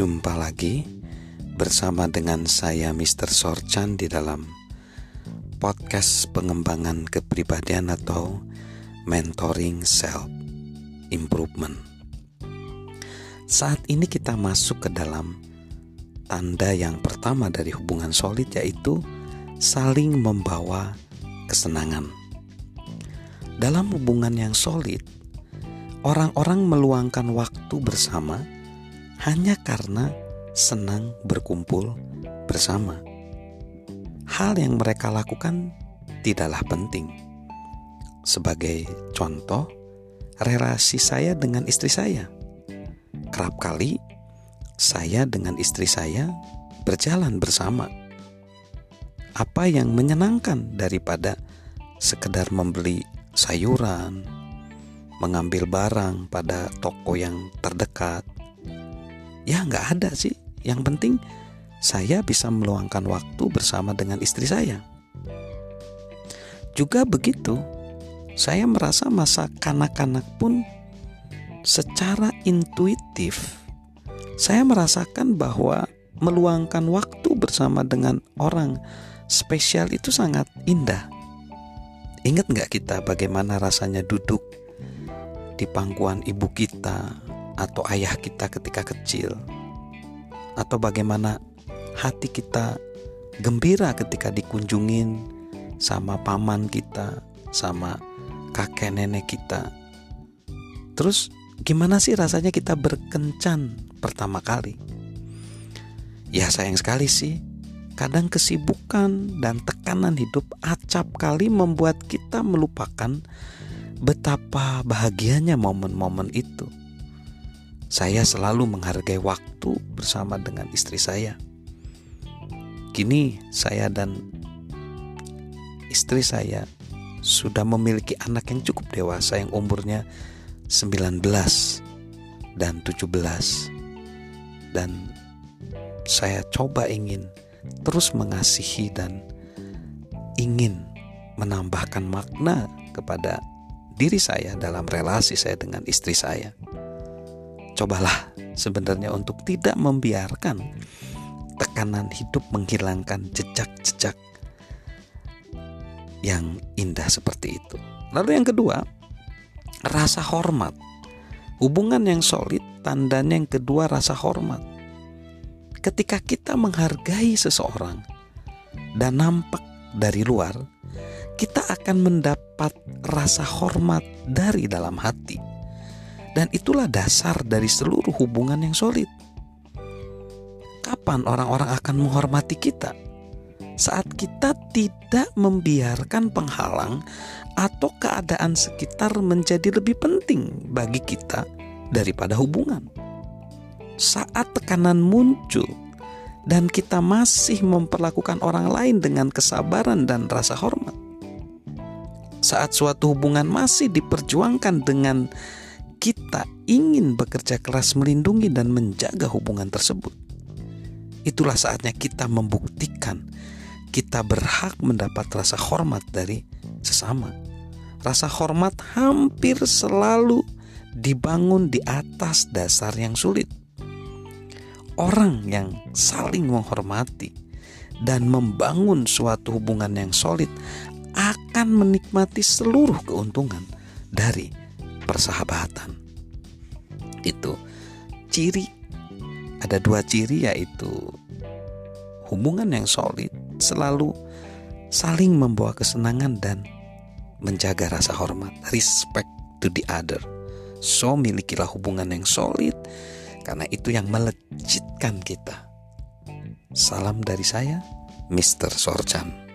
Jumpa lagi bersama dengan saya Mr. Sorchan di dalam podcast pengembangan kepribadian atau mentoring self improvement. Saat ini kita masuk ke dalam tanda yang pertama dari hubungan solid yaitu saling membawa kesenangan. Dalam hubungan yang solid, orang-orang meluangkan waktu bersama hanya karena senang berkumpul bersama. Hal yang mereka lakukan tidaklah penting. Sebagai contoh, relasi saya dengan istri saya. Kerap kali saya dengan istri saya berjalan bersama. Apa yang menyenangkan daripada sekedar membeli sayuran, mengambil barang pada toko yang terdekat, Ya nggak ada sih. Yang penting saya bisa meluangkan waktu bersama dengan istri saya. Juga begitu, saya merasa masa kanak-kanak pun secara intuitif saya merasakan bahwa meluangkan waktu bersama dengan orang spesial itu sangat indah. Ingat nggak kita bagaimana rasanya duduk di pangkuan ibu kita atau ayah kita ketika kecil atau bagaimana hati kita gembira ketika dikunjungin sama paman kita, sama kakek nenek kita. Terus gimana sih rasanya kita berkencan pertama kali? Ya sayang sekali sih, kadang kesibukan dan tekanan hidup acap kali membuat kita melupakan betapa bahagianya momen-momen itu. Saya selalu menghargai waktu bersama dengan istri saya. Kini saya dan istri saya sudah memiliki anak yang cukup dewasa yang umurnya 19 dan 17. Dan saya coba ingin terus mengasihi dan ingin menambahkan makna kepada diri saya dalam relasi saya dengan istri saya cobalah sebenarnya untuk tidak membiarkan tekanan hidup menghilangkan jejak-jejak yang indah seperti itu. Lalu yang kedua, rasa hormat. Hubungan yang solid tandanya yang kedua rasa hormat. Ketika kita menghargai seseorang dan nampak dari luar, kita akan mendapat rasa hormat dari dalam hati. Dan itulah dasar dari seluruh hubungan yang solid. Kapan orang-orang akan menghormati kita? Saat kita tidak membiarkan penghalang atau keadaan sekitar menjadi lebih penting bagi kita daripada hubungan. Saat tekanan muncul dan kita masih memperlakukan orang lain dengan kesabaran dan rasa hormat. Saat suatu hubungan masih diperjuangkan dengan kita ingin bekerja keras melindungi dan menjaga hubungan tersebut, itulah saatnya kita membuktikan kita berhak mendapat rasa hormat dari sesama. Rasa hormat hampir selalu dibangun di atas dasar yang sulit. Orang yang saling menghormati dan membangun suatu hubungan yang solid akan menikmati seluruh keuntungan dari persahabatan. Itu ciri ada dua ciri yaitu hubungan yang solid selalu saling membawa kesenangan dan menjaga rasa hormat, respect to the other. So milikilah hubungan yang solid karena itu yang melejitkan kita. Salam dari saya, Mr. Sorchan.